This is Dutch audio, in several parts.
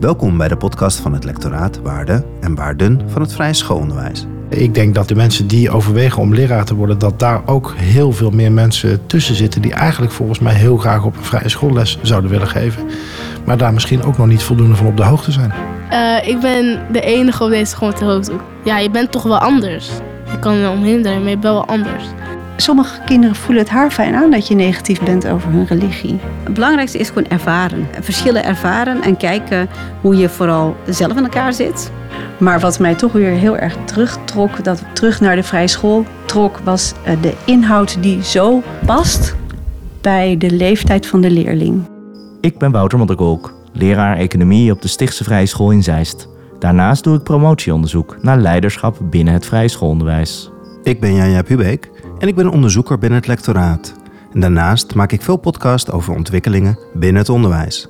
Welkom bij de podcast van het lectoraat Waarden en Waarden van het Vrije Schoolonderwijs. Ik denk dat de mensen die overwegen om leraar te worden, dat daar ook heel veel meer mensen tussen zitten die eigenlijk volgens mij heel graag op een vrije schoolles zouden willen geven. Maar daar misschien ook nog niet voldoende van op de hoogte zijn. Uh, ik ben de enige op deze school met de hoofddoek. Ja, je bent toch wel anders. Je kan er omhinderen, maar je bent wel anders. Sommige kinderen voelen het haar fijn aan dat je negatief bent over hun religie. Het belangrijkste is gewoon ervaren. Verschillen ervaren en kijken hoe je vooral zelf in elkaar zit. Maar wat mij toch weer heel erg terugtrok, dat terug naar de vrije school trok, was eh, de inhoud die zo past bij de leeftijd van de leerling. Ik ben Wouter Modderkolk, leraar economie op de Stichtse Vrije School in Zeist. Daarnaast doe ik promotieonderzoek naar leiderschap binnen het vrije schoolonderwijs. Ik ben Janja Pubeek en ik ben onderzoeker binnen het lectoraat. En daarnaast maak ik veel podcast over ontwikkelingen binnen het onderwijs.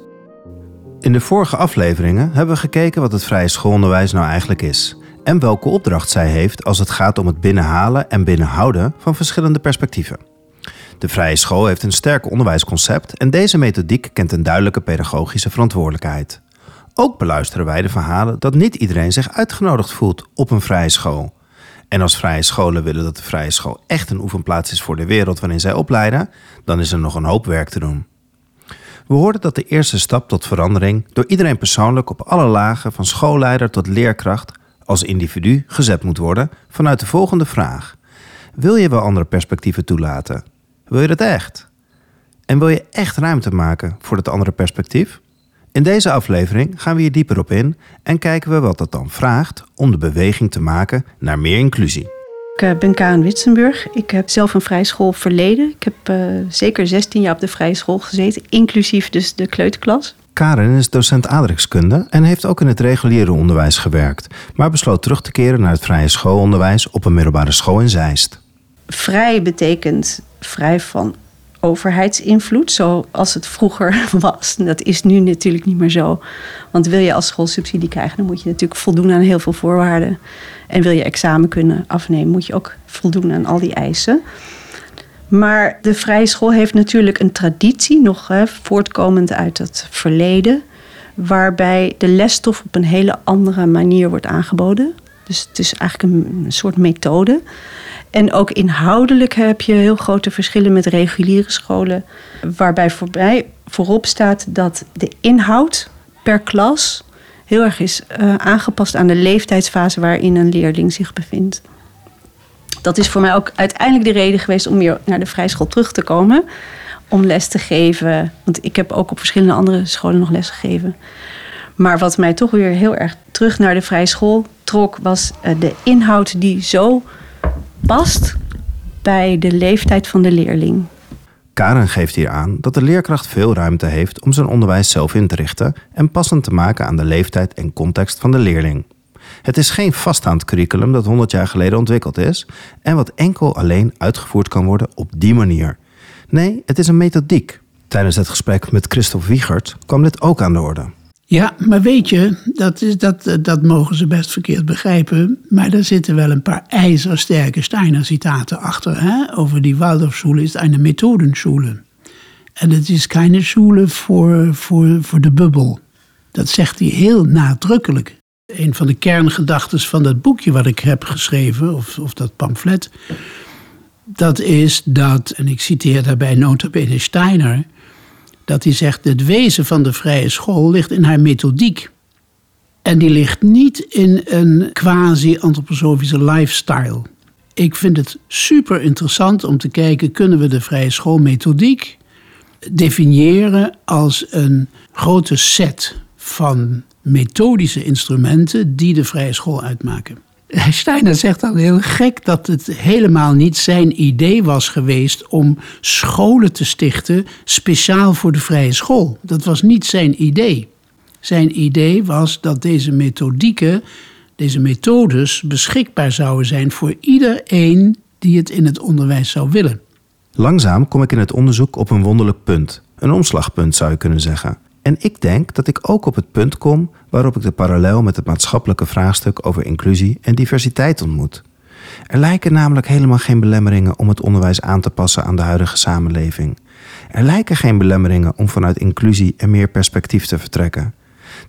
In de vorige afleveringen hebben we gekeken wat het vrije schoolonderwijs nou eigenlijk is en welke opdracht zij heeft als het gaat om het binnenhalen en binnenhouden van verschillende perspectieven. De vrije school heeft een sterk onderwijsconcept en deze methodiek kent een duidelijke pedagogische verantwoordelijkheid. Ook beluisteren wij de verhalen dat niet iedereen zich uitgenodigd voelt op een vrije school. En als vrije scholen willen dat de vrije school echt een oefenplaats is voor de wereld waarin zij opleiden, dan is er nog een hoop werk te doen. We hoorden dat de eerste stap tot verandering door iedereen persoonlijk op alle lagen, van schoolleider tot leerkracht, als individu gezet moet worden vanuit de volgende vraag: Wil je wel andere perspectieven toelaten? Wil je dat echt? En wil je echt ruimte maken voor dat andere perspectief? In deze aflevering gaan we hier dieper op in en kijken we wat dat dan vraagt om de beweging te maken naar meer inclusie. Ik eh, ben Karen Witsenburg. Ik heb zelf een vrije school verleden. Ik heb uh, zeker 16 jaar op de vrije school gezeten, inclusief dus de kleuterklas. Karen is docent aardrijkskunde en heeft ook in het reguliere onderwijs gewerkt, maar besloot terug te keren naar het vrije schoolonderwijs op een middelbare school in Zeist. Vrij betekent vrij van overheidsinvloed, zoals het vroeger was. Dat is nu natuurlijk niet meer zo. Want wil je als school subsidie krijgen, dan moet je natuurlijk voldoen aan heel veel voorwaarden. En wil je examen kunnen afnemen, moet je ook voldoen aan al die eisen. Maar de vrije school heeft natuurlijk een traditie, nog hè, voortkomend uit het verleden, waarbij de lesstof op een hele andere manier wordt aangeboden. Dus het is eigenlijk een, een soort methode. En ook inhoudelijk heb je heel grote verschillen met reguliere scholen, waarbij voorbij, voorop staat dat de inhoud per klas heel erg is uh, aangepast aan de leeftijdsfase waarin een leerling zich bevindt. Dat is voor mij ook uiteindelijk de reden geweest om weer naar de vrijschool terug te komen. Om les te geven. Want ik heb ook op verschillende andere scholen nog les gegeven. Maar wat mij toch weer heel erg terug naar de vrije school trok, was uh, de inhoud die zo past bij de leeftijd van de leerling. Karen geeft hier aan dat de leerkracht veel ruimte heeft om zijn onderwijs zelf in te richten en passend te maken aan de leeftijd en context van de leerling. Het is geen vaststaand curriculum dat 100 jaar geleden ontwikkeld is en wat enkel alleen uitgevoerd kan worden op die manier. Nee, het is een methodiek. Tijdens het gesprek met Christophe Wiegert kwam dit ook aan de orde. Ja, maar weet je, dat, is, dat, dat mogen ze best verkeerd begrijpen. Maar er zitten wel een paar ijzersterke Steiner-citaten achter. Hè? Over die Waldorfschule is een Methodenschule. En het is geen schule voor, voor, voor de bubbel. Dat zegt hij heel nadrukkelijk. Een van de kerngedachten van dat boekje wat ik heb geschreven, of, of dat pamflet, dat is dat, en ik citeer daarbij nota bene Steiner dat hij zegt: het wezen van de vrije school ligt in haar methodiek. En die ligt niet in een quasi-antroposofische lifestyle. Ik vind het super interessant om te kijken: kunnen we de vrije schoolmethodiek definiëren als een grote set van methodische instrumenten die de vrije school uitmaken? Steiner zegt dan heel gek dat het helemaal niet zijn idee was geweest om scholen te stichten speciaal voor de vrije school. Dat was niet zijn idee. Zijn idee was dat deze methodieken, deze methodes beschikbaar zouden zijn voor iedereen die het in het onderwijs zou willen. Langzaam kom ik in het onderzoek op een wonderlijk punt. Een omslagpunt zou je kunnen zeggen. En ik denk dat ik ook op het punt kom waarop ik de parallel met het maatschappelijke vraagstuk over inclusie en diversiteit ontmoet. Er lijken namelijk helemaal geen belemmeringen om het onderwijs aan te passen aan de huidige samenleving. Er lijken geen belemmeringen om vanuit inclusie en meer perspectief te vertrekken.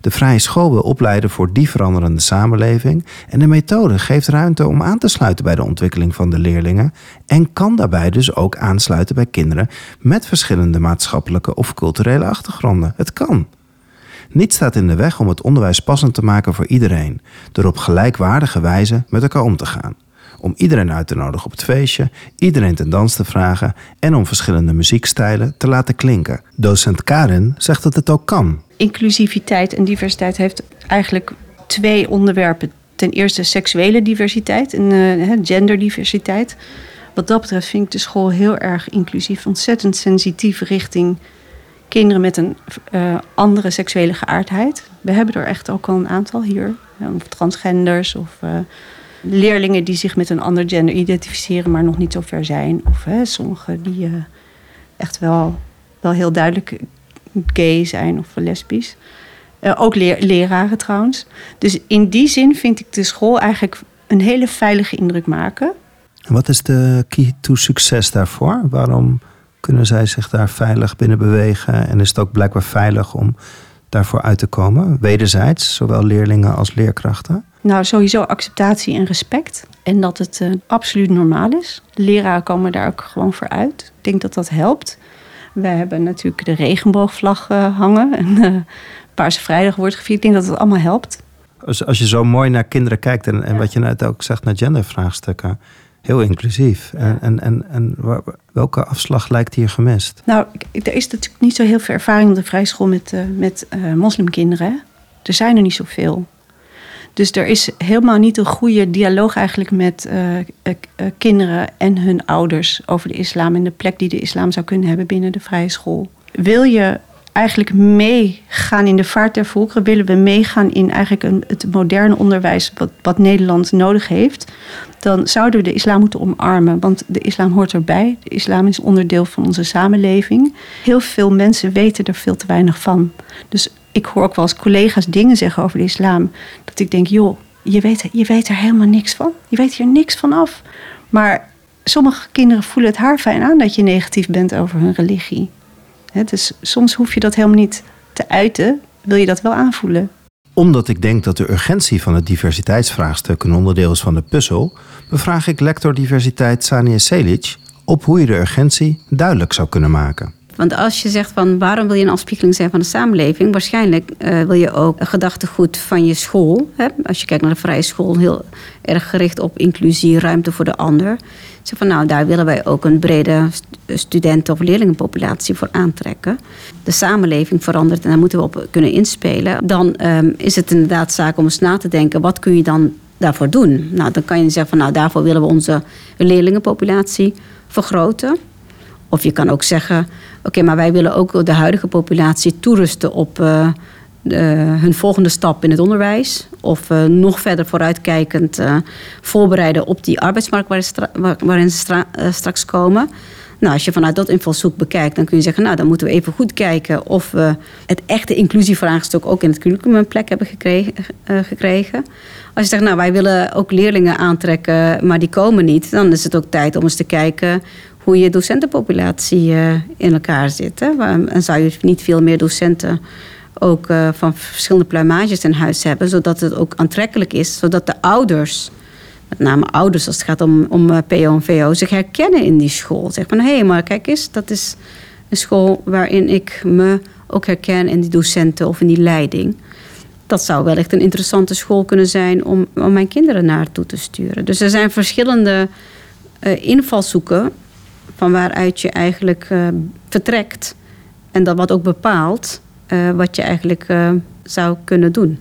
De vrije school wil opleiden voor die veranderende samenleving en de methode geeft ruimte om aan te sluiten bij de ontwikkeling van de leerlingen en kan daarbij dus ook aansluiten bij kinderen met verschillende maatschappelijke of culturele achtergronden. Het kan. Niets staat in de weg om het onderwijs passend te maken voor iedereen, door op gelijkwaardige wijze met elkaar om te gaan. Om iedereen uit te nodigen op het feestje, iedereen ten dans te vragen en om verschillende muziekstijlen te laten klinken. Docent Karin zegt dat het ook kan. Inclusiviteit en diversiteit heeft eigenlijk twee onderwerpen. Ten eerste seksuele diversiteit en uh, genderdiversiteit. Wat dat betreft vind ik de school heel erg inclusief, ontzettend sensitief richting kinderen met een uh, andere seksuele geaardheid. We hebben er echt ook al een aantal hier. Of transgenders of uh, leerlingen die zich met een ander gender identificeren, maar nog niet zo ver zijn. Of hè, sommigen die uh, echt wel, wel heel duidelijk gay zijn of lesbisch. ook leer, leraren trouwens. Dus in die zin vind ik de school eigenlijk een hele veilige indruk maken. Wat is de key to succes daarvoor? Waarom kunnen zij zich daar veilig binnen bewegen? En is het ook blijkbaar veilig om daarvoor uit te komen? Wederzijds, zowel leerlingen als leerkrachten? Nou, sowieso acceptatie en respect. En dat het uh, absoluut normaal is. Leraren komen daar ook gewoon voor uit. Ik denk dat dat helpt. Wij hebben natuurlijk de regenboogvlag uh, hangen. En uh, Paarse Vrijdag wordt gevierd. Ik denk dat het allemaal helpt. Als, als je zo mooi naar kinderen kijkt en, en ja. wat je net ook zegt naar gendervraagstukken heel inclusief. En, en, en, en welke afslag lijkt hier gemist? Nou, er is natuurlijk niet zo heel veel ervaring op de vrijschool met, met moslimkinderen. Er zijn er niet zoveel. Dus er is helemaal niet een goede dialoog eigenlijk met uh, kinderen en hun ouders over de islam en de plek die de islam zou kunnen hebben binnen de vrije school. Wil je eigenlijk meegaan in de vaart der volkeren, willen we meegaan in eigenlijk een, het moderne onderwijs wat, wat Nederland nodig heeft, dan zouden we de islam moeten omarmen. Want de islam hoort erbij. De islam is onderdeel van onze samenleving. Heel veel mensen weten er veel te weinig van. Dus ik hoor ook wel eens collega's dingen zeggen over de islam. Dat ik denk, joh, je weet, je weet er helemaal niks van. Je weet hier niks van af. Maar sommige kinderen voelen het haar fijn aan dat je negatief bent over hun religie. Dus soms hoef je dat helemaal niet te uiten. Wil je dat wel aanvoelen? Omdat ik denk dat de urgentie van het diversiteitsvraagstuk een onderdeel is van de puzzel, bevraag ik lector diversiteit Sania Selic op hoe je de urgentie duidelijk zou kunnen maken. Want als je zegt van waarom wil je een afspiegeling zijn van de samenleving, waarschijnlijk uh, wil je ook een gedachtegoed van je school. Hè? Als je kijkt naar de vrije school, heel erg gericht op inclusie, ruimte voor de ander. Zeg van nou, daar willen wij ook een brede studenten- of leerlingenpopulatie voor aantrekken. De samenleving verandert en daar moeten we op kunnen inspelen. Dan um, is het inderdaad zaak om eens na te denken, wat kun je dan daarvoor doen? Nou, dan kan je zeggen van nou, daarvoor willen we onze leerlingenpopulatie vergroten. Of je kan ook zeggen, oké, maar wij willen ook de huidige populatie toerusten op de, hun volgende stap in het onderwijs. Of uh, nog verder vooruitkijkend uh, voorbereiden op die arbeidsmarkt waarin, ze stra straks komen. Nou, als je vanuit dat invalshoek bekijkt, dan kun je zeggen, nou, dan moeten we even goed kijken of we het echte inclusievraagstuk ook in het curriculum een plek hebben gekregen, gekregen. Als je zegt, nou, wij willen ook leerlingen aantrekken, maar die komen niet, dan is het ook tijd om eens te kijken hoe je docentenpopulatie uh, in elkaar zit. Hè? En zou je niet veel meer docenten ook uh, van verschillende pluimages in huis hebben, zodat het ook aantrekkelijk is, zodat de ouders, met name ouders als het gaat om, om uh, PO en VO, zich herkennen in die school. Zeg van hé, hey, maar kijk eens, dat is een school waarin ik me ook herken in die docenten of in die leiding. Dat zou wellicht een interessante school kunnen zijn om, om mijn kinderen naartoe te sturen. Dus er zijn verschillende invalshoeken van waaruit je eigenlijk uh, vertrekt. En dat wat ook bepaalt uh, wat je eigenlijk uh, zou kunnen doen.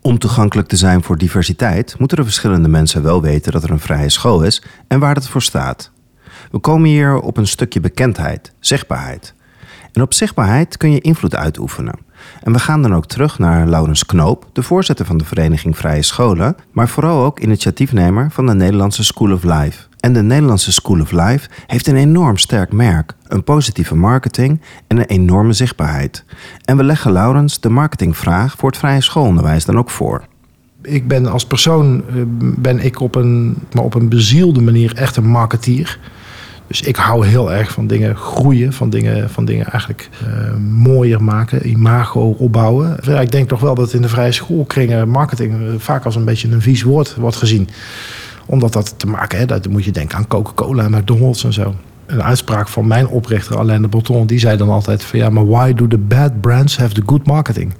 Om toegankelijk te zijn voor diversiteit moeten de verschillende mensen wel weten dat er een vrije school is en waar het voor staat. We komen hier op een stukje bekendheid, zichtbaarheid. En op zichtbaarheid kun je invloed uitoefenen. En we gaan dan ook terug naar Laurens Knoop, de voorzitter van de Vereniging Vrije Scholen, maar vooral ook initiatiefnemer van de Nederlandse School of Life. En de Nederlandse School of Life heeft een enorm sterk merk, een positieve marketing en een enorme zichtbaarheid. En we leggen Laurens de marketingvraag voor het vrije schoolonderwijs dan ook voor. Ik ben als persoon ben ik op een, maar op een bezielde manier echt een marketeer. Dus ik hou heel erg van dingen groeien, van dingen, van dingen eigenlijk uh, mooier maken, imago opbouwen. Ik denk toch wel dat in de vrije schoolkringen marketing vaak als een beetje een vies woord wordt gezien. Omdat dat te maken heeft, dat moet je denken aan Coca-Cola en McDonald's en zo. Een uitspraak van mijn oprichter Alain de Botton, die zei dan altijd van ja, maar why do the bad brands have the good marketing?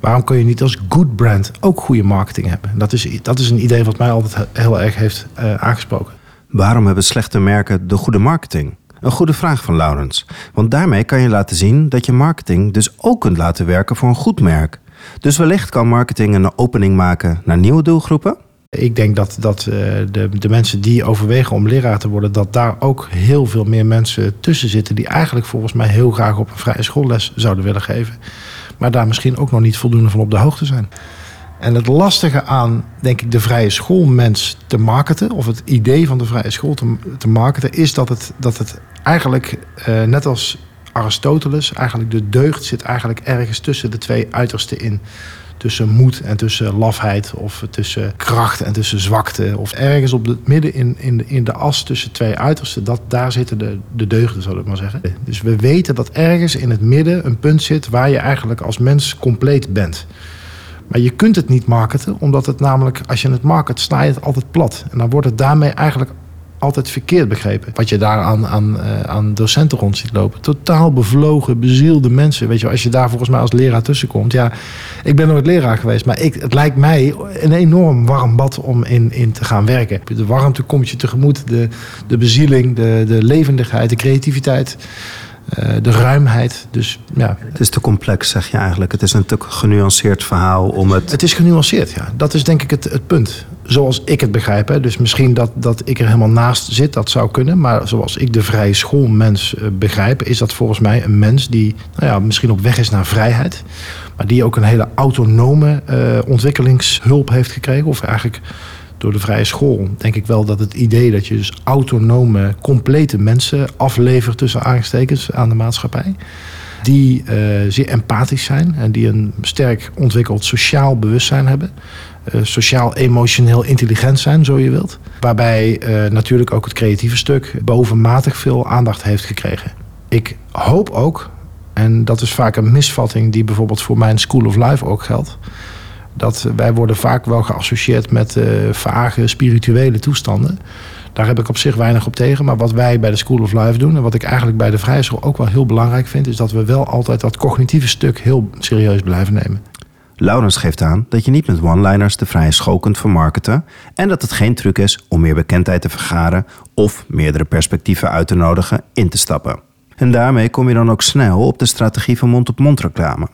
Waarom kun je niet als good brand ook goede marketing hebben? Dat is, dat is een idee wat mij altijd heel erg heeft uh, aangesproken. Waarom hebben slechte merken de goede marketing? Een goede vraag van Laurens. Want daarmee kan je laten zien dat je marketing dus ook kunt laten werken voor een goed merk. Dus wellicht kan marketing een opening maken naar nieuwe doelgroepen? Ik denk dat, dat uh, de, de mensen die overwegen om leraar te worden, dat daar ook heel veel meer mensen tussen zitten die eigenlijk volgens mij heel graag op een vrije schoolles zouden willen geven. Maar daar misschien ook nog niet voldoende van op de hoogte zijn. En het lastige aan, denk ik, de vrije schoolmens te marketen, of het idee van de vrije school te, te marketen, is dat het, dat het eigenlijk, uh, net als Aristoteles, eigenlijk de deugd zit eigenlijk ergens tussen de twee uitersten in. Tussen moed en tussen lafheid, of tussen kracht en tussen zwakte. Of ergens op het midden in, in, de, in de as tussen twee uitersten, dat, daar zitten de, de deugden, zal ik maar zeggen. Dus we weten dat ergens in het midden een punt zit waar je eigenlijk als mens compleet bent. Maar je kunt het niet marketen, omdat het namelijk, als je het market, sta je het altijd plat. En dan wordt het daarmee eigenlijk altijd verkeerd begrepen. Wat je daar aan, aan, uh, aan docenten rond ziet lopen. Totaal bevlogen, bezielde mensen. Weet je, als je daar volgens mij als leraar tussenkomt. Ja, ik ben nooit leraar geweest, maar ik, het lijkt mij een enorm warm bad om in, in te gaan werken. De warmte komt je tegemoet, de, de bezieling, de, de levendigheid, de creativiteit. Uh, de ruimheid. Dus, ja. Het is te complex, zeg je eigenlijk. Het is een te genuanceerd verhaal om het. Het is genuanceerd, ja. Dat is denk ik het, het punt. Zoals ik het begrijp. Hè. Dus misschien dat, dat ik er helemaal naast zit, dat zou kunnen. Maar zoals ik de vrije schoolmens uh, begrijp, is dat volgens mij een mens die nou ja, misschien op weg is naar vrijheid. Maar die ook een hele autonome uh, ontwikkelingshulp heeft gekregen. Of eigenlijk door de vrije school denk ik wel dat het idee dat je dus autonome, complete mensen aflevert tussen aanstekens aan de maatschappij. Die uh, zeer empathisch zijn en die een sterk ontwikkeld sociaal bewustzijn hebben. Uh, sociaal-emotioneel intelligent zijn, zo je wilt. Waarbij uh, natuurlijk ook het creatieve stuk bovenmatig veel aandacht heeft gekregen. Ik hoop ook, en dat is vaak een misvatting die bijvoorbeeld voor mijn School of Life ook geldt dat wij worden vaak wel geassocieerd met uh, vage spirituele toestanden. Daar heb ik op zich weinig op tegen. Maar wat wij bij de School of Life doen... en wat ik eigenlijk bij de vrije school ook wel heel belangrijk vind... is dat we wel altijd dat cognitieve stuk heel serieus blijven nemen. Laurens geeft aan dat je niet met one-liners de vrije school kunt vermarkten... en dat het geen truc is om meer bekendheid te vergaren... of meerdere perspectieven uit te nodigen in te stappen. En daarmee kom je dan ook snel op de strategie van mond-op-mond reclame.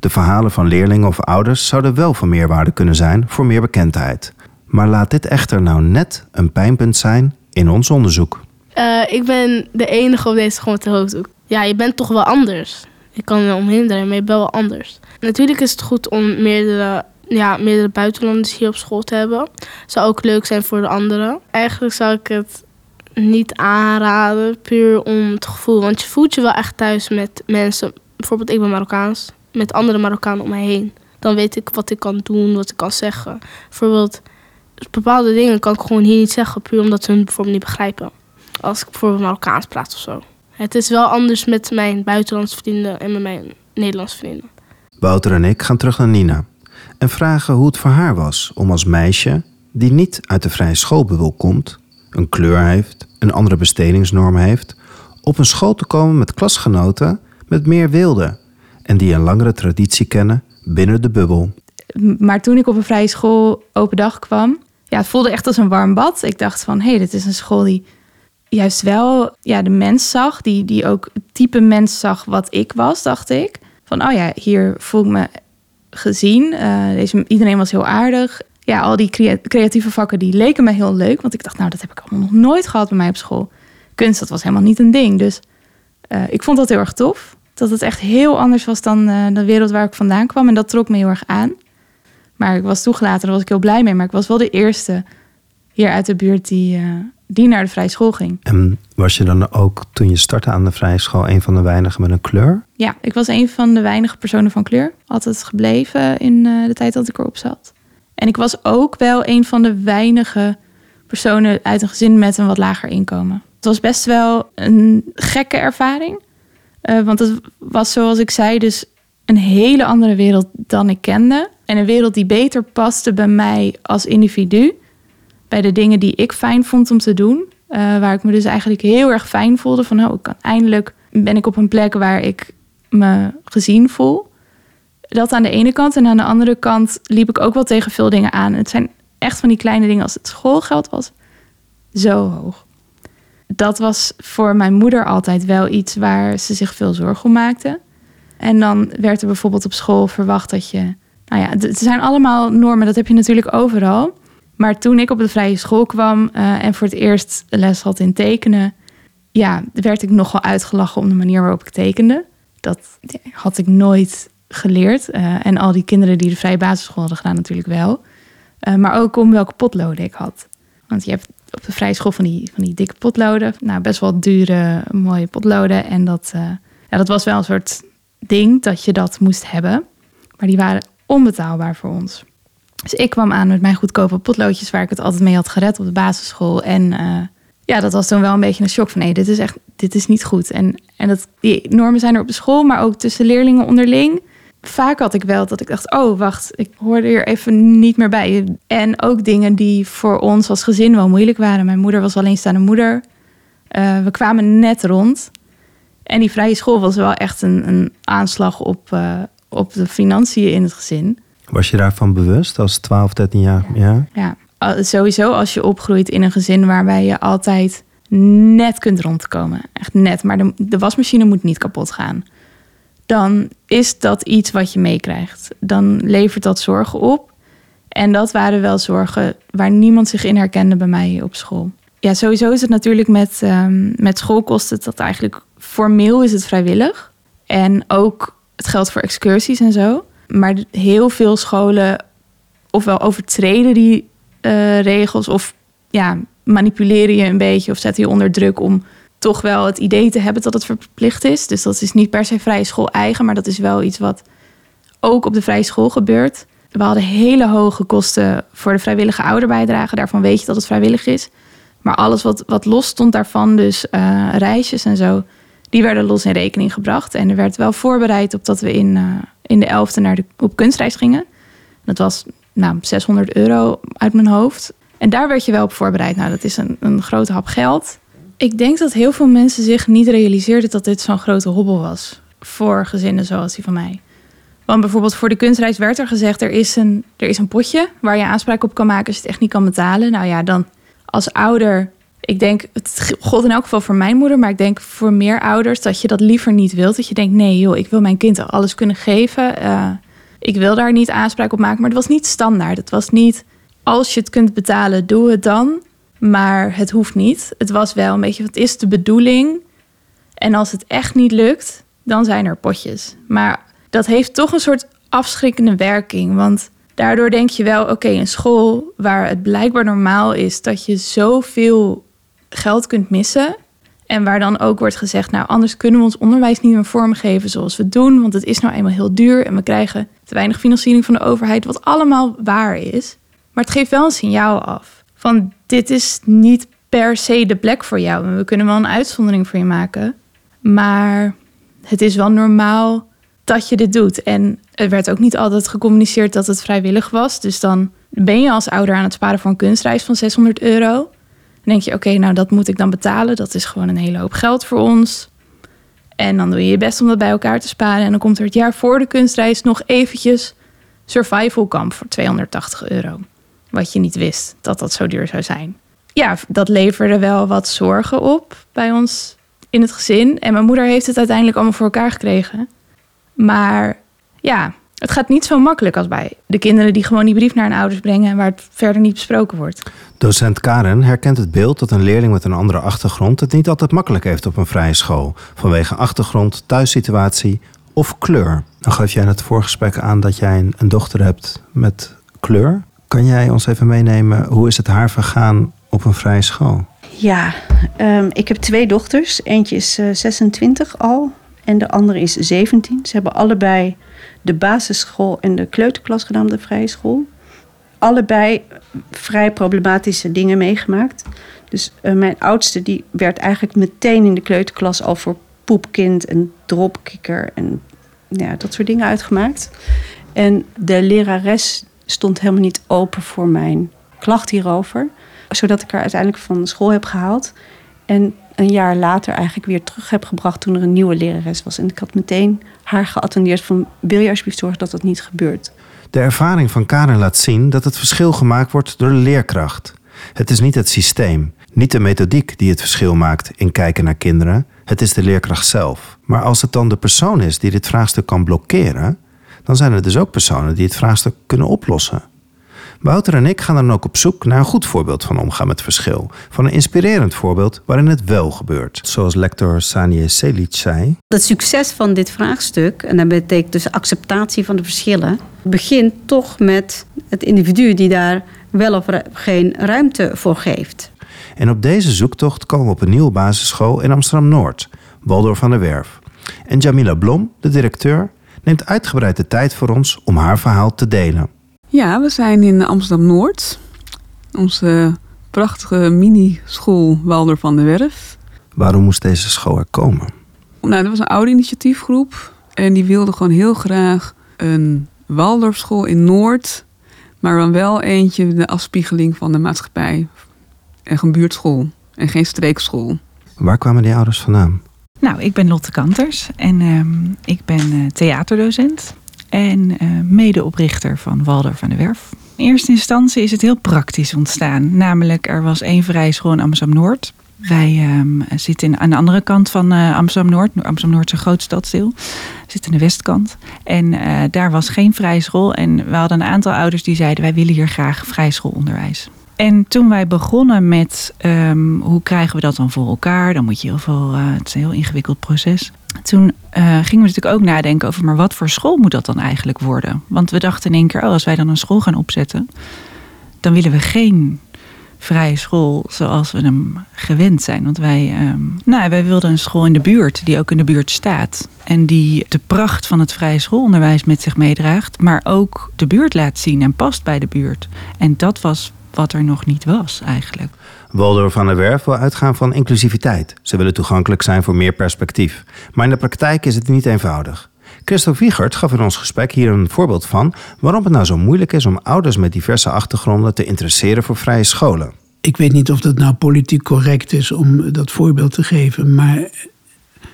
De verhalen van leerlingen of ouders zouden wel van meerwaarde kunnen zijn voor meer bekendheid. Maar laat dit echter nou net een pijnpunt zijn in ons onderzoek. Uh, ik ben de enige op deze met de hoofddoek. Ja, je bent toch wel anders. Ik kan omheen draaien, maar je bent wel anders. Natuurlijk is het goed om meerdere, ja, meerdere buitenlanders hier op school te hebben. Zou ook leuk zijn voor de anderen. Eigenlijk zou ik het niet aanraden, puur om het gevoel. Want je voelt je wel echt thuis met mensen. Bijvoorbeeld, ik ben Marokkaans met andere Marokkanen om mij heen. Dan weet ik wat ik kan doen, wat ik kan zeggen. Bijvoorbeeld, bepaalde dingen kan ik gewoon hier niet zeggen, puur omdat ze hun bijvoorbeeld niet begrijpen. Als ik bijvoorbeeld Marokkaans praat of zo. Het is wel anders met mijn buitenlandse vrienden en met mijn Nederlandse vrienden. Wouter en ik gaan terug naar Nina en vragen hoe het voor haar was om als meisje, die niet uit de vrije schoolbubbel komt, een kleur heeft, een andere bestedingsnorm heeft, op een school te komen met klasgenoten met meer wilde en die een langere traditie kennen binnen de bubbel. Maar toen ik op een vrije school open dag kwam, ja, het voelde echt als een warm bad. Ik dacht van, hé, hey, dit is een school die juist wel ja, de mens zag, die, die ook het type mens zag wat ik was, dacht ik. Van, oh ja, hier voel ik me gezien. Uh, deze, iedereen was heel aardig. Ja, al die creatieve vakken die leken me heel leuk. Want ik dacht, nou, dat heb ik allemaal nog nooit gehad bij mij op school. Kunst, dat was helemaal niet een ding. Dus uh, ik vond dat heel erg tof dat het echt heel anders was dan uh, de wereld waar ik vandaan kwam. En dat trok me heel erg aan. Maar ik was toegelaten, daar was ik heel blij mee. Maar ik was wel de eerste hier uit de buurt die, uh, die naar de vrije school ging. En was je dan ook toen je startte aan de vrije school een van de weinigen met een kleur? Ja, ik was een van de weinige personen van kleur. Altijd gebleven in uh, de tijd dat ik erop zat. En ik was ook wel een van de weinige personen uit een gezin met een wat lager inkomen. Het was best wel een gekke ervaring. Eh, want het was zoals ik zei, dus een hele andere wereld dan ik kende. En een wereld die beter paste bij mij als individu. Bij de dingen die ik fijn vond om te doen. Eh, waar ik me dus eigenlijk heel erg fijn voelde. Van oh, ik kan, eindelijk ben ik op een plek waar ik me gezien voel. Dat aan de ene kant. En aan de andere kant liep ik ook wel tegen veel dingen aan. Het zijn echt van die kleine dingen als het schoolgeld was zo hoog. Dat was voor mijn moeder altijd wel iets waar ze zich veel zorgen om maakte. En dan werd er bijvoorbeeld op school verwacht dat je. Nou ja, het zijn allemaal normen, dat heb je natuurlijk overal. Maar toen ik op de vrije school kwam eh, en voor het eerst les had in tekenen, ja, werd ik nogal uitgelachen om de manier waarop ik tekende. Dat had ik nooit geleerd. Uh, en al die kinderen die de vrije basisschool hadden gedaan, natuurlijk wel. Uh, maar ook om welke potloden ik had. Want je hebt op de vrije school van die, van die dikke potloden. Nou, best wel dure, mooie potloden. En dat, uh, ja, dat was wel een soort ding dat je dat moest hebben. Maar die waren onbetaalbaar voor ons. Dus ik kwam aan met mijn goedkope potloodjes waar ik het altijd mee had gered op de basisschool. En uh, ja, dat was toen wel een beetje een shock van nee, dit is echt, dit is niet goed. En, en dat, die normen zijn er op de school, maar ook tussen leerlingen onderling vaak had ik wel dat ik dacht: oh, wacht, ik hoorde hier even niet meer bij. En ook dingen die voor ons als gezin wel moeilijk waren. Mijn moeder was alleenstaande moeder. Uh, we kwamen net rond. En die vrije school was wel echt een, een aanslag op, uh, op de financiën in het gezin. Was je daarvan bewust als 12, 13 jaar? Ja. ja, sowieso als je opgroeit in een gezin waarbij je altijd net kunt rondkomen. Echt net. Maar de, de wasmachine moet niet kapot gaan dan is dat iets wat je meekrijgt. Dan levert dat zorgen op. En dat waren wel zorgen waar niemand zich in herkende bij mij op school. Ja, sowieso is het natuurlijk met, um, met schoolkosten dat eigenlijk formeel is het vrijwillig. En ook het geldt voor excursies en zo. Maar heel veel scholen ofwel overtreden die uh, regels of ja, manipuleren je een beetje of zetten je onder druk om toch wel het idee te hebben dat het verplicht is. Dus dat is niet per se vrije school eigen, maar dat is wel iets wat ook op de vrije school gebeurt. We hadden hele hoge kosten voor de vrijwillige ouderbijdrage. Daarvan weet je dat het vrijwillig is. Maar alles wat, wat los stond daarvan, dus uh, reisjes en zo, die werden los in rekening gebracht. En er werd wel voorbereid op dat we in, uh, in de elfde naar de, op kunstreis gingen. Dat was nou, 600 euro uit mijn hoofd. En daar werd je wel op voorbereid. Nou, dat is een, een grote hap geld. Ik denk dat heel veel mensen zich niet realiseerden dat dit zo'n grote hobbel was. Voor gezinnen zoals die van mij. Want bijvoorbeeld voor de kunstreis werd er gezegd: er is, een, er is een potje waar je aanspraak op kan maken als je het echt niet kan betalen. Nou ja, dan als ouder. Ik denk, het gold in elk geval voor mijn moeder, maar ik denk voor meer ouders dat je dat liever niet wilt. Dat je denkt: nee, joh, ik wil mijn kind alles kunnen geven. Uh, ik wil daar niet aanspraak op maken. Maar het was niet standaard. Het was niet als je het kunt betalen, doe het dan. Maar het hoeft niet. Het was wel een beetje, wat is de bedoeling? En als het echt niet lukt, dan zijn er potjes. Maar dat heeft toch een soort afschrikkende werking. Want daardoor denk je wel, oké, een school waar het blijkbaar normaal is dat je zoveel geld kunt missen. En waar dan ook wordt gezegd, nou anders kunnen we ons onderwijs niet meer vormgeven zoals we doen. Want het is nou eenmaal heel duur en we krijgen te weinig financiering van de overheid. Wat allemaal waar is. Maar het geeft wel een signaal af van dit is niet per se de plek voor jou. We kunnen wel een uitzondering voor je maken. Maar het is wel normaal dat je dit doet. En er werd ook niet altijd gecommuniceerd dat het vrijwillig was. Dus dan ben je als ouder aan het sparen voor een kunstreis van 600 euro. Dan denk je, oké, nou dat moet ik dan betalen. Dat is gewoon een hele hoop geld voor ons. En dan doe je je best om dat bij elkaar te sparen. En dan komt er het jaar voor de kunstreis nog eventjes survival camp voor 280 euro. Wat je niet wist dat dat zo duur zou zijn. Ja, dat leverde wel wat zorgen op bij ons in het gezin. En mijn moeder heeft het uiteindelijk allemaal voor elkaar gekregen. Maar ja, het gaat niet zo makkelijk als bij de kinderen die gewoon die brief naar hun ouders brengen en waar het verder niet besproken wordt. Docent Karen herkent het beeld dat een leerling met een andere achtergrond het niet altijd makkelijk heeft op een vrije school. Vanwege achtergrond, thuissituatie of kleur. Dan geef jij in het voorgesprek aan dat jij een dochter hebt met kleur. Kan jij ons even meenemen, hoe is het haar vergaan op een vrije school? Ja, um, ik heb twee dochters. Eentje is uh, 26 al en de andere is 17. Ze hebben allebei de basisschool en de kleuterklas gedaan de vrije school. Allebei vrij problematische dingen meegemaakt. Dus uh, mijn oudste die werd eigenlijk meteen in de kleuterklas al voor poepkind en dropkikker en ja, dat soort dingen uitgemaakt. En de lerares stond helemaal niet open voor mijn klacht hierover. Zodat ik haar uiteindelijk van school heb gehaald. En een jaar later eigenlijk weer terug heb gebracht toen er een nieuwe lerares was. En ik had meteen haar geattendeerd van wil je alsjeblieft zorgen dat dat niet gebeurt. De ervaring van Karen laat zien dat het verschil gemaakt wordt door de leerkracht. Het is niet het systeem, niet de methodiek die het verschil maakt in kijken naar kinderen. Het is de leerkracht zelf. Maar als het dan de persoon is die dit vraagstuk kan blokkeren, dan zijn er dus ook personen die het vraagstuk kunnen oplossen. Wouter en ik gaan dan ook op zoek naar een goed voorbeeld van omgaan met verschil. Van een inspirerend voorbeeld waarin het wel gebeurt. Zoals lector Sanje Selic zei. Het succes van dit vraagstuk, en dat betekent dus acceptatie van de verschillen, begint toch met het individu die daar wel of geen ruimte voor geeft. En op deze zoektocht komen we op een nieuwe basisschool in Amsterdam-Noord, Waldorf van der Werf. En Jamila Blom, de directeur, neemt uitgebreid de tijd voor ons om haar verhaal te delen. Ja, we zijn in Amsterdam-Noord. Onze prachtige mini-school Waldorf van der Werf. Waarom moest deze school er komen? Nou, er was een oude initiatiefgroep. En die wilde gewoon heel graag een Waldorfschool in Noord. Maar dan wel eentje de afspiegeling van de maatschappij. En een buurtschool. En geen streekschool. Waar kwamen die ouders vandaan? Nou, ik ben Lotte Kanters en uh, ik ben uh, theaterdocent en uh, medeoprichter van Waldorf van de Werf. In eerste instantie is het heel praktisch ontstaan. Namelijk, er was één vrije school in Amsterdam-Noord. Wij um, zitten aan de andere kant van uh, Amsterdam-Noord. Amsterdam-Noord is een groot stadsdeel. Zitten aan de westkant. En daar was geen vrije school. En we hadden een aantal ouders die zeiden... wij willen hier graag vrije schoolonderwijs. En toen wij begonnen met um, hoe krijgen we dat dan voor elkaar, dan moet je heel veel, uh, het is een heel ingewikkeld proces. Toen uh, gingen we natuurlijk ook nadenken over, maar wat voor school moet dat dan eigenlijk worden? Want we dachten in één keer, oh, als wij dan een school gaan opzetten, dan willen we geen vrije school zoals we hem gewend zijn. Want wij, um, nou, wij wilden een school in de buurt die ook in de buurt staat. En die de pracht van het vrije schoolonderwijs met zich meedraagt, maar ook de buurt laat zien en past bij de buurt. En dat was wat er nog niet was eigenlijk. Waldorf van der Werf wil uitgaan van inclusiviteit. Ze willen toegankelijk zijn voor meer perspectief. Maar in de praktijk is het niet eenvoudig. Christo Wiegert gaf in ons gesprek hier een voorbeeld van waarom het nou zo moeilijk is om ouders met diverse achtergronden te interesseren voor vrije scholen. Ik weet niet of dat nou politiek correct is om dat voorbeeld te geven, maar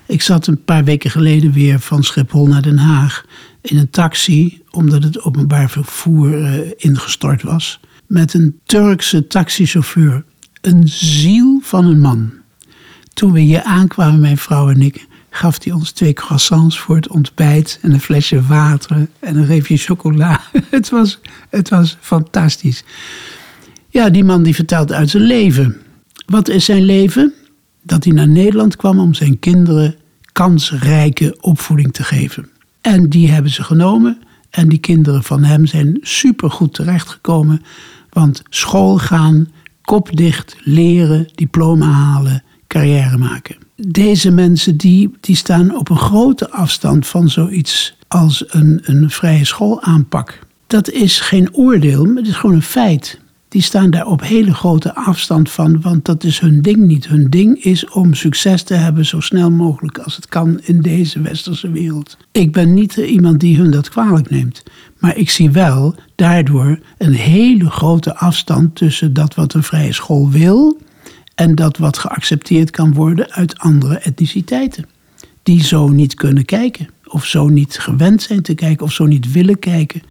ik zat een paar weken geleden weer van Schiphol naar Den Haag in een taxi, omdat het openbaar vervoer ingestort was met een Turkse taxichauffeur. Een ziel van een man. Toen we hier aankwamen, mijn vrouw en ik, gaf hij ons twee croissants voor het ontbijt en een flesje water en een reepje chocola. Het was, het was fantastisch. Ja, die man die vertelt uit zijn leven. Wat is zijn leven? Dat hij naar Nederland kwam om zijn kinderen kansrijke opvoeding te geven. En die hebben ze genomen. En die kinderen van hem zijn supergoed terechtgekomen. Want school gaan, kop dicht, leren, diploma halen, carrière maken. Deze mensen die, die staan op een grote afstand van zoiets als een, een vrije schoolaanpak. Dat is geen oordeel, maar het is gewoon een feit. Die staan daar op hele grote afstand van, want dat is hun ding niet. Hun ding is om succes te hebben zo snel mogelijk als het kan in deze westerse wereld. Ik ben niet iemand die hun dat kwalijk neemt. Maar ik zie wel daardoor een hele grote afstand tussen dat wat een vrije school wil en dat wat geaccepteerd kan worden uit andere etniciteiten. Die zo niet kunnen kijken, of zo niet gewend zijn te kijken, of zo niet willen kijken.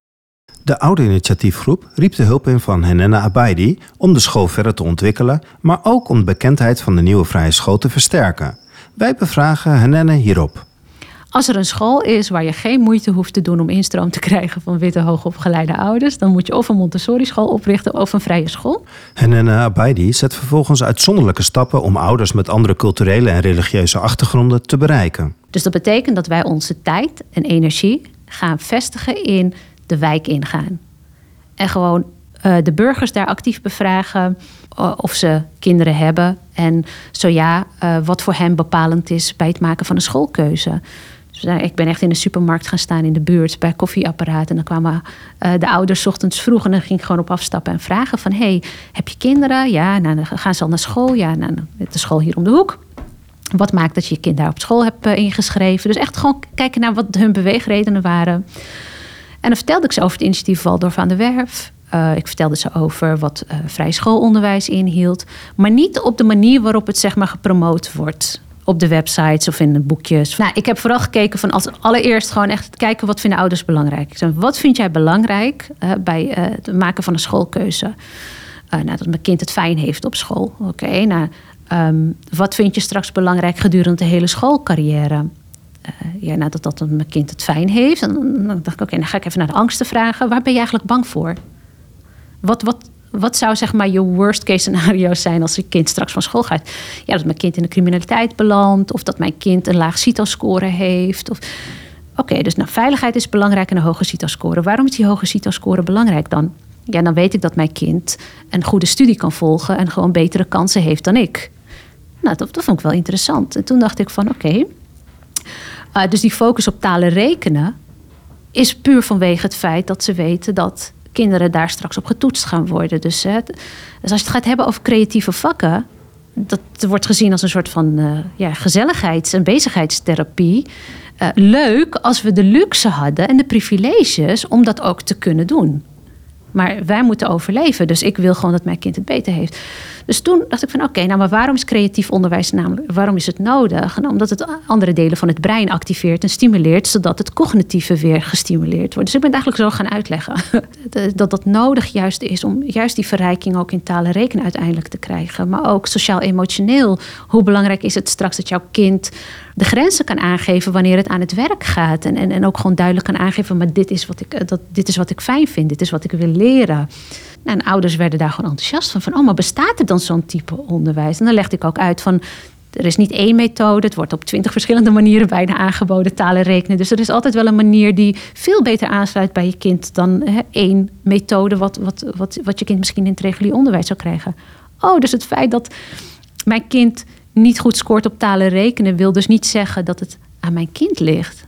De oude initiatiefgroep riep de hulp in van Henena Abaidi om de school verder te ontwikkelen, maar ook om de bekendheid van de nieuwe vrije school te versterken. Wij bevragen Henenne hierop. Als er een school is waar je geen moeite hoeft te doen om instroom te krijgen van witte hoogopgeleide ouders, dan moet je of een Montessori-school oprichten of een vrije school. Henenne Abaidi zet vervolgens uitzonderlijke stappen om ouders met andere culturele en religieuze achtergronden te bereiken. Dus dat betekent dat wij onze tijd en energie gaan vestigen in de wijk ingaan. En gewoon uh, de burgers daar actief bevragen uh, of ze kinderen hebben. En zo ja, uh, wat voor hen bepalend is bij het maken van een schoolkeuze. Dus zijn- ik ben echt in de supermarkt gaan staan in de buurt bij koffieapparaten. En dan kwamen eh, de ouders ochtends vroeg en dan ging ik gewoon op afstappen en vragen van... hey, heb je kinderen? Ja, nou, gaan ze al naar school. Ja, nou, de school hier om de hoek. Wat maakt dat je je kind daar op school hebt eh, ingeschreven? Dus echt gewoon kijken naar wat hun beweegredenen waren. En dan vertelde ik ze over het initiatief Waldorf aan de Werf. Eh, ik vertelde ze over wat eh vrij schoolonderwijs inhield. Maar niet op de manier waarop het zeg maar gepromoot wordt. Op de websites of in de boekjes. Nou, ik heb vooral gekeken van als allereerst gewoon echt kijken wat vinden ouders belangrijk. Ik wat vind jij belangrijk eh, bij het maken van een schoolkeuze? Nou, dat mijn kind het fijn heeft op school. Oké, nou, ehm, wat vind je straks belangrijk gedurende de hele schoolcarrière? Eh, ja, nou, dat, mijn kind het fijn heeft. Dan dacht ik, oké, dan ga ik even naar de angsten vragen. Waar ben je eigenlijk bang voor? Wat, wat, wat zou zeg maar je worst case scenario zijn als je kind straks van school gaat? Ja, dat mijn kind in de criminaliteit belandt. Of dat mijn kind een laag CITO-score heeft. Of... Oké, dus nou, veiligheid is belangrijk en een hoge CITO-score. Waarom is die hoge CITO-score belangrijk dan? Ja, dan weet ik dat mijn kind een goede studie kan volgen... en gewoon betere kansen heeft dan ik. Nou, dat, dat vond ik wel interessant. En toen dacht ik van, oké... Uh, dus die focus op talen rekenen is puur vanwege het feit dat ze weten dat kinderen daar straks op getoetst gaan worden. Dus, hè, dus als je het gaat hebben over creatieve vakken, dat wordt gezien als een soort van uh, ja, gezelligheids- en bezigheidstherapie. Uh, leuk als we de luxe hadden en de privileges om dat ook te kunnen doen. Maar wij moeten overleven. Dus ik wil gewoon dat mijn kind het beter heeft. Dus toen dacht ik van oké, nou maar waarom is creatief onderwijs namelijk, waarom is het nodig? Nou, omdat het andere delen van het brein activeert en stimuleert, zodat het cognitieve weer gestimuleerd wordt. Dus ik ben het eigenlijk zo gaan uitleggen. dat dat nodig juist is om juist die verrijking ook in talen rekenen uiteindelijk te krijgen. Maar ook sociaal-emotioneel. Hoe belangrijk is het straks dat jouw kind de grenzen kan aangeven wanneer het aan het werk gaat. En, en, en ook gewoon duidelijk kan aangeven, maar dit is wat ik, dat, dit is wat ik fijn vind, dit is wat ik wil leren. Nou, en ouders werden daar gewoon enthousiast van. Van, oh, maar bestaat er dan zo'n type onderwijs? En dan legde ik ook uit van, er is niet één methode. Het wordt op twintig verschillende manieren bijna aangeboden, talen rekenen. Dus er is altijd wel een manier die veel beter aansluit bij je kind... dan hè, één methode wat, wat, wat, wat je kind misschien in het regulier onderwijs zou krijgen. Oh, dus het feit dat mijn kind niet goed scoort op talen rekenen... wil dus niet zeggen dat het aan mijn kind ligt.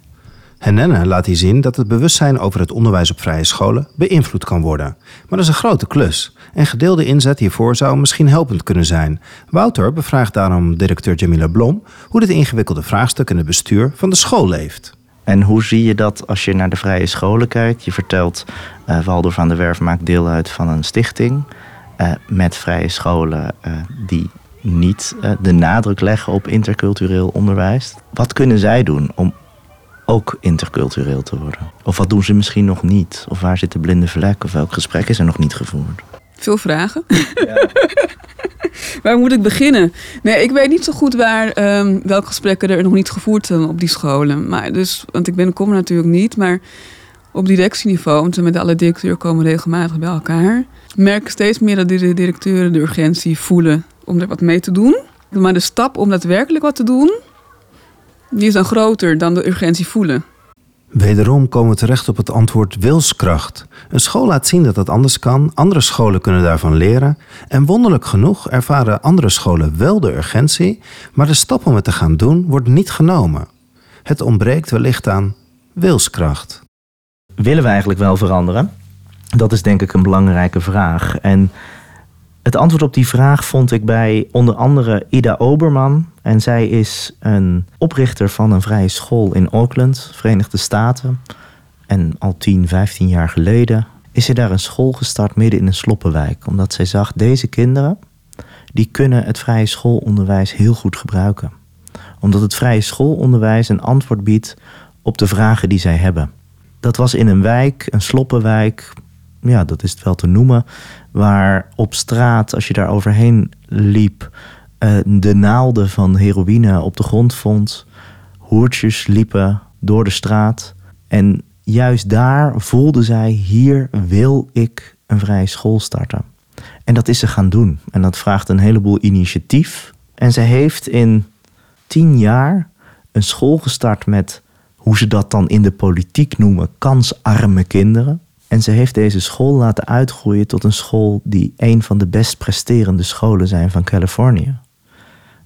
Henenne laat hier zien dat het bewustzijn over het onderwijs op vrije scholen beïnvloed kan worden. Maar dat is een grote klus. En gedeelde inzet hiervoor zou misschien helpend kunnen zijn. Wouter bevraagt daarom directeur Jamila Blom hoe dit ingewikkelde vraagstuk in het bestuur van de school leeft. En hoe zie je dat als je naar de vrije scholen kijkt? Je vertelt, uh, Waldorf aan de Werf maakt deel uit van een stichting uh, met vrije scholen uh, die niet de nadruk leggen op intercultureel onderwijs. Wat kunnen zij doen om ook intercultureel te worden? Of wat doen ze misschien nog niet? Of waar zit de blinde vlek? Of welk gesprek is er nog niet gevoerd? Veel vragen. Ja. waar moet ik beginnen? Nee, ik weet niet zo goed waar, um, welke gesprekken er nog niet gevoerd zijn op die scholen. Maar dus, want ik ben, kom natuurlijk niet, maar op directieniveau, want met alle directeuren komen regelmatig bij elkaar, merk ik steeds meer dat de directeuren de urgentie voelen om er wat mee te doen. Maar de stap om daadwerkelijk wat te doen, die is dan groter dan de urgentie voelen. Wederom komen we terecht op het antwoord wilskracht. Een school laat zien dat het anders kan, andere scholen kunnen daarvan leren. En wonderlijk genoeg ervaren andere scholen wel de urgentie, maar de stap om het te gaan doen wordt niet genomen. Het ontbreekt wellicht aan wilskracht. Willen we eigenlijk wel veranderen? Dat is denk ik een belangrijke vraag. En het antwoord op die vraag vond ik bij onder andere Ida Oberman. En zij is een oprichter van een vrije school in Auckland, Verenigde Staten. En al 10, 15 jaar geleden is ze daar een school gestart midden in een sloppenwijk. Omdat zij zag, deze kinderen, die kunnen het vrije schoolonderwijs heel goed gebruiken. Omdat het vrije schoolonderwijs een antwoord biedt op de vragen die zij hebben. Dat was in een wijk, een sloppenwijk, ja, dat is het wel te noemen, waar op straat, als je daar overheen liep, de naalden van heroïne op de grond vond. Hoertjes liepen door de straat. En juist daar voelde zij: hier wil ik een vrije school starten. En dat is ze gaan doen. En dat vraagt een heleboel initiatief. En ze heeft in tien jaar een school gestart met hoe ze dat dan in de politiek noemen, kansarme kinderen. En ze heeft deze school laten uitgroeien tot een school die een van de best presterende scholen zijn van Californië.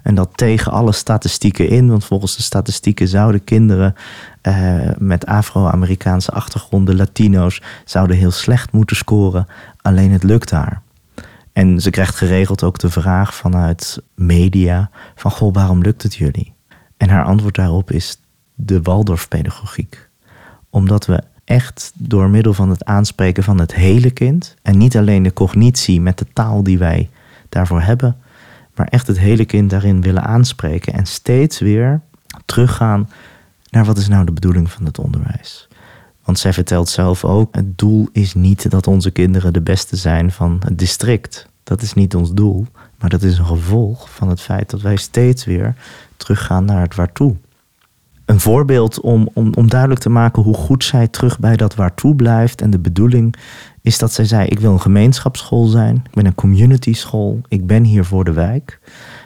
En dat tegen alle statistieken in, want volgens de statistieken zouden kinderen eh, met Afro-Amerikaanse achtergronden, Latino's, zouden heel slecht moeten scoren. Alleen het lukt haar. En ze krijgt geregeld ook de vraag vanuit media van, goh, waarom lukt het jullie? En haar antwoord daarop is de Waldorfpedagogiek. Omdat we echt door middel van het aanspreken van het hele kind, en niet alleen de cognitie met de taal die wij daarvoor hebben, maar echt het hele kind daarin willen aanspreken en steeds weer teruggaan naar wat is nou de bedoeling van het onderwijs. Want zij vertelt zelf ook, het doel is niet dat onze kinderen de beste zijn van het district. Dat is niet ons doel, maar dat is een gevolg van het feit dat wij steeds weer teruggaan naar het waartoe. Een voorbeeld om, om, om duidelijk te maken hoe goed zij terug bij dat waartoe blijft en de bedoeling is dat zij zei: Ik wil een gemeenschapsschool zijn, ik ben een community school, ik ben hier voor de wijk.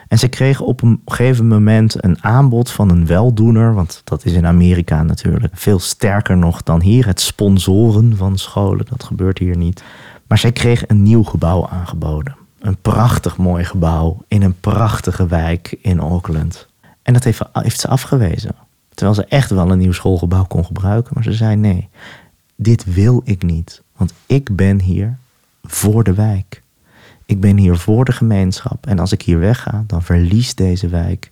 En ze kreeg op een gegeven moment een aanbod van een weldoener, want dat is in Amerika natuurlijk veel sterker nog dan hier, het sponsoren van scholen, dat gebeurt hier niet. Maar zij kreeg een nieuw gebouw aangeboden. Een prachtig mooi gebouw in een prachtige wijk in Auckland. En dat heeft, heeft ze afgewezen. Terwijl ze echt wel een nieuw schoolgebouw kon gebruiken. Maar ze zei nee, dit wil ik niet. Want ik ben hier voor de wijk. Ik ben hier voor de gemeenschap. En als ik hier wegga, dan verliest deze wijk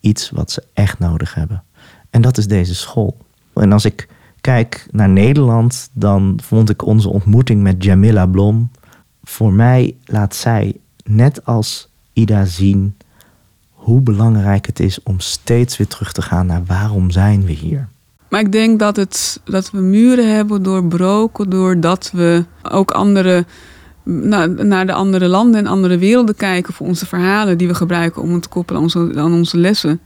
iets wat ze echt nodig hebben. En dat is deze school. En als ik kijk naar Nederland, dan vond ik onze ontmoeting met Jamila Blom. Voor mij laat zij, net als Ida, zien hoe belangrijk het is om steeds weer terug te gaan naar waarom zijn we hier. Maar ik denk dat, het, dat we muren hebben doorbroken doordat we ook andere, naar, naar de andere landen en andere werelden kijken voor onze verhalen die we gebruiken om het te koppelen aan onze, lessen.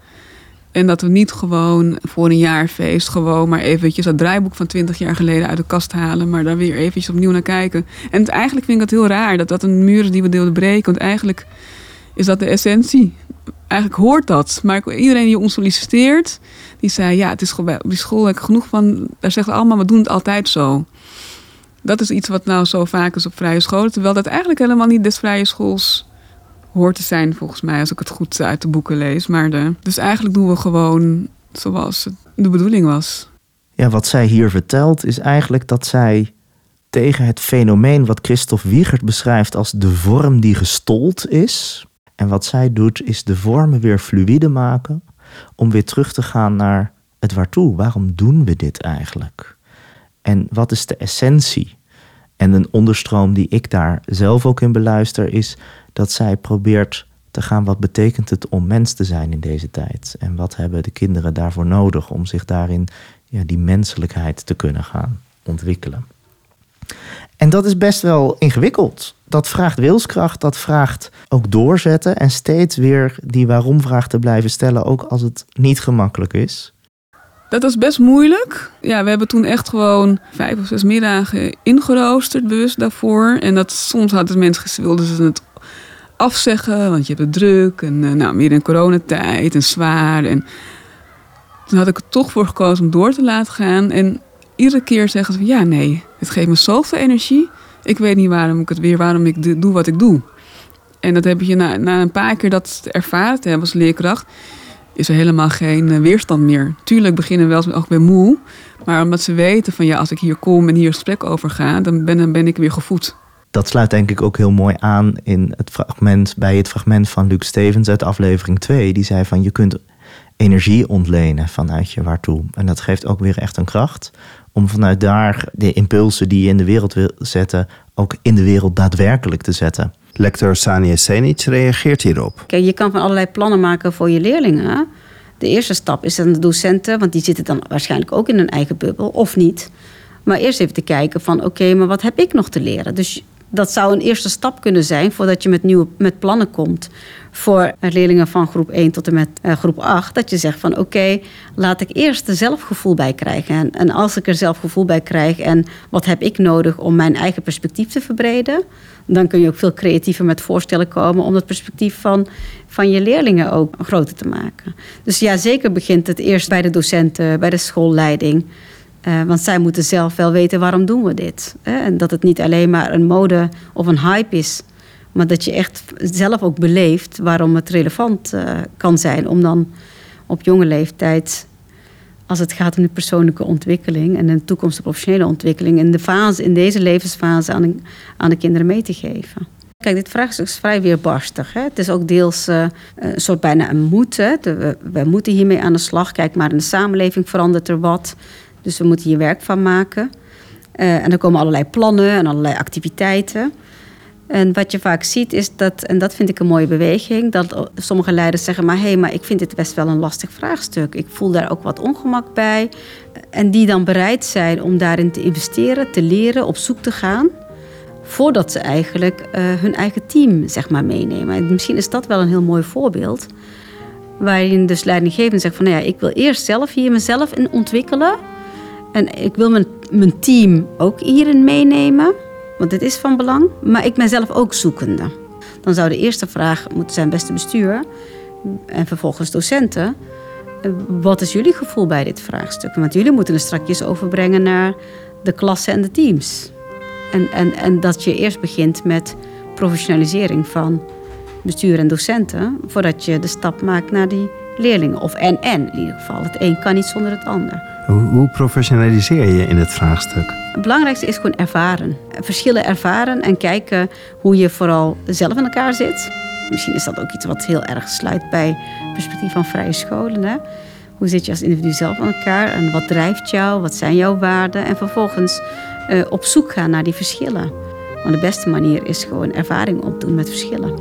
En dat we niet gewoon voor een jaarfeest gewoon maar eventjes dat draaiboek van 20 jaar geleden uit de kast halen, maar daar weer eventjes opnieuw naar kijken. En eigenlijk vind ik het heel raar dat dat een muur is die we deelden breken, want eigenlijk is dat de essentie. Eigenlijk hoort dat. Maar iedereen die ons solliciteert, die zei: Ja, het is op die school heb ik genoeg van. Daar zeggen allemaal: We doen het altijd zo. Dat is iets wat nou zo vaak is op vrije scholen. Terwijl dat eigenlijk helemaal niet des vrije schools hoort te zijn, volgens mij, als ik het goed uit de boeken lees. Maar de, dus eigenlijk doen we gewoon zoals het de bedoeling was. Ja, wat zij hier vertelt is eigenlijk dat zij tegen het fenomeen wat Christophe Wiegert beschrijft als de vorm die gestold is. En wat zij doet is de vormen weer fluïde maken om weer terug te gaan naar het waartoe. Waarom doen we dit eigenlijk? En wat is de essentie? En een onderstroom die ik daar zelf ook in beluister is dat zij probeert te gaan wat betekent het om mens te zijn in deze tijd? En wat hebben de kinderen daarvoor nodig om zich daarin ja, die menselijkheid te kunnen gaan ontwikkelen? En dat is best wel ingewikkeld. Dat vraagt wilskracht, dat vraagt ook doorzetten en steeds weer die waarom-vraag te blijven stellen, ook als het niet gemakkelijk is. Dat was best moeilijk. Ja, we hebben toen echt gewoon vijf of zes middagen ingeroosterd, bewust daarvoor. En dat soms hadden mensen wilden ze het afzeggen, want je hebt het druk en uh, nou, meer in coronatijd en zwaar. En toen had ik er toch voor gekozen om door te laten gaan. En iedere keer zeggen ze: ja, nee, het geeft me zoveel energie. Ik weet niet waarom ik het weer, waarom ik doe wat ik doe. En dat heb je na, na een paar keer dat ervaren te hebben als leerkracht, is er helemaal geen eh, weerstand meer. Tuurlijk beginnen we wel eens ook weer moe. Maar omdat ze weten van ja, als ik hier kom en hier gesprek over ga, dan ben, dan ben ik weer gevoed. Dat sluit denk ik ook heel mooi aan in het fragment, bij het fragment van Luc Stevens uit aflevering 2. Die zei van je kunt energie ontlenen vanuit je waartoe. En dat geeft ook weer echt een kracht om vanuit daar de impulsen die je in de wereld wil zetten, ook in de wereld daadwerkelijk te zetten. Lector Sania Senic reageert hierop. Kijk, je kan van allerlei plannen maken voor je leerlingen. De eerste stap is dan de docenten, want die zitten dan waarschijnlijk ook in hun eigen bubbel, of niet. Maar eerst even te kijken van oké, maar wat heb ik nog te leren? Dus dat zou een eerste stap kunnen zijn voordat je met nieuwe met plannen komt voor leerlingen van groep 1 tot en met uh, groep 8. Dat je zegt van oké, laat ik eerst er zelfgevoel bij krijgen. En, en als ik er zelfgevoel bij krijg en wat heb ik nodig om mijn eigen perspectief te verbreden, dan kun je ook veel creatiever met voorstellen komen om dat perspectief van, van je leerlingen ook groter te maken. Dus ja, zeker begint het eerst bij de docenten, bij de schoolleiding. Uh, want zij moeten zelf wel weten waarom doen we dit. Hè? En dat het niet alleen maar een mode of een hype is Maar dat je echt zelf ook beleeft waarom het relevant uh, kan zijn om dan op jonge leeftijd, als het gaat om de persoonlijke ontwikkeling en de toekomstige professionele ontwikkeling, in, de fase, in deze levensfase aan de, aan de kinderen mee te geven. Kijk, dit vraagstuk is vrij weerbarstig. Hè? Het is ook deels uh, een soort bijna een moeten. we, moeten hiermee aan de slag. Kijk, maar in de samenleving verandert er wat. Dus we moeten hier werk van maken. Uh, en er komen allerlei plannen en allerlei activiteiten. En wat je vaak ziet is dat, en dat vind ik een mooie beweging, dat sommige leiders zeggen: maar hé, hey, maar ik vind dit best wel een lastig vraagstuk. Ik voel daar ook wat ongemak bij. En die dan bereid zijn om daarin te investeren, te leren, op zoek te gaan voordat ze eigenlijk uh, hun eigen team zeg maar, meenemen. En misschien is dat wel een heel mooi voorbeeld. Waarin dus leidinggevende zegt van nou ja, ik wil eerst zelf hier mezelf in ontwikkelen. En ik wil mijn, mijn team ook hierin meenemen. Want dit is van belang. Maar ik ben zelf ook zoekende. Dan zou de eerste vraag moeten zijn, beste bestuur. En vervolgens docenten. Wat is jullie gevoel bij dit vraagstuk? Want jullie moeten het strakjes overbrengen naar de klassen en de teams. En, en, en dat je eerst begint met professionalisering van bestuur en docenten, voordat je de stap maakt naar die leerlingen. Of en en in ieder geval. Het een kan niet zonder het ander. Hoe, hoe professionaliseer je in het vraagstuk? Het belangrijkste is gewoon ervaren. Verschillen ervaren en kijken hoe je vooral zelf in elkaar zit. Misschien is dat ook iets wat heel erg sluit bij het perspectief van vrije scholen. Hè? Hoe zit je als individu zelf aan elkaar en wat drijft jou? Wat zijn jouw waarden? En vervolgens uh, op zoek gaan naar die verschillen. Want de beste manier is gewoon ervaring opdoen met verschillen.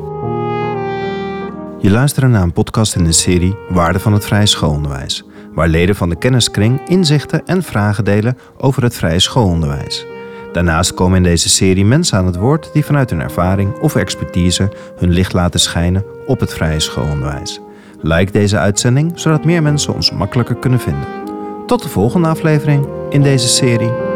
Je luistert naar een podcast in de serie Waarde van het vrije schoolonderwijs, waar leden van de kenniskring inzichten en vragen delen over het vrije schoolonderwijs. Daarnaast komen in deze serie mensen aan het woord die vanuit hun ervaring of expertise hun licht laten schijnen op het vrije schoolonderwijs. Like deze uitzending zodat meer mensen ons makkelijker kunnen vinden. Tot de volgende aflevering in deze serie.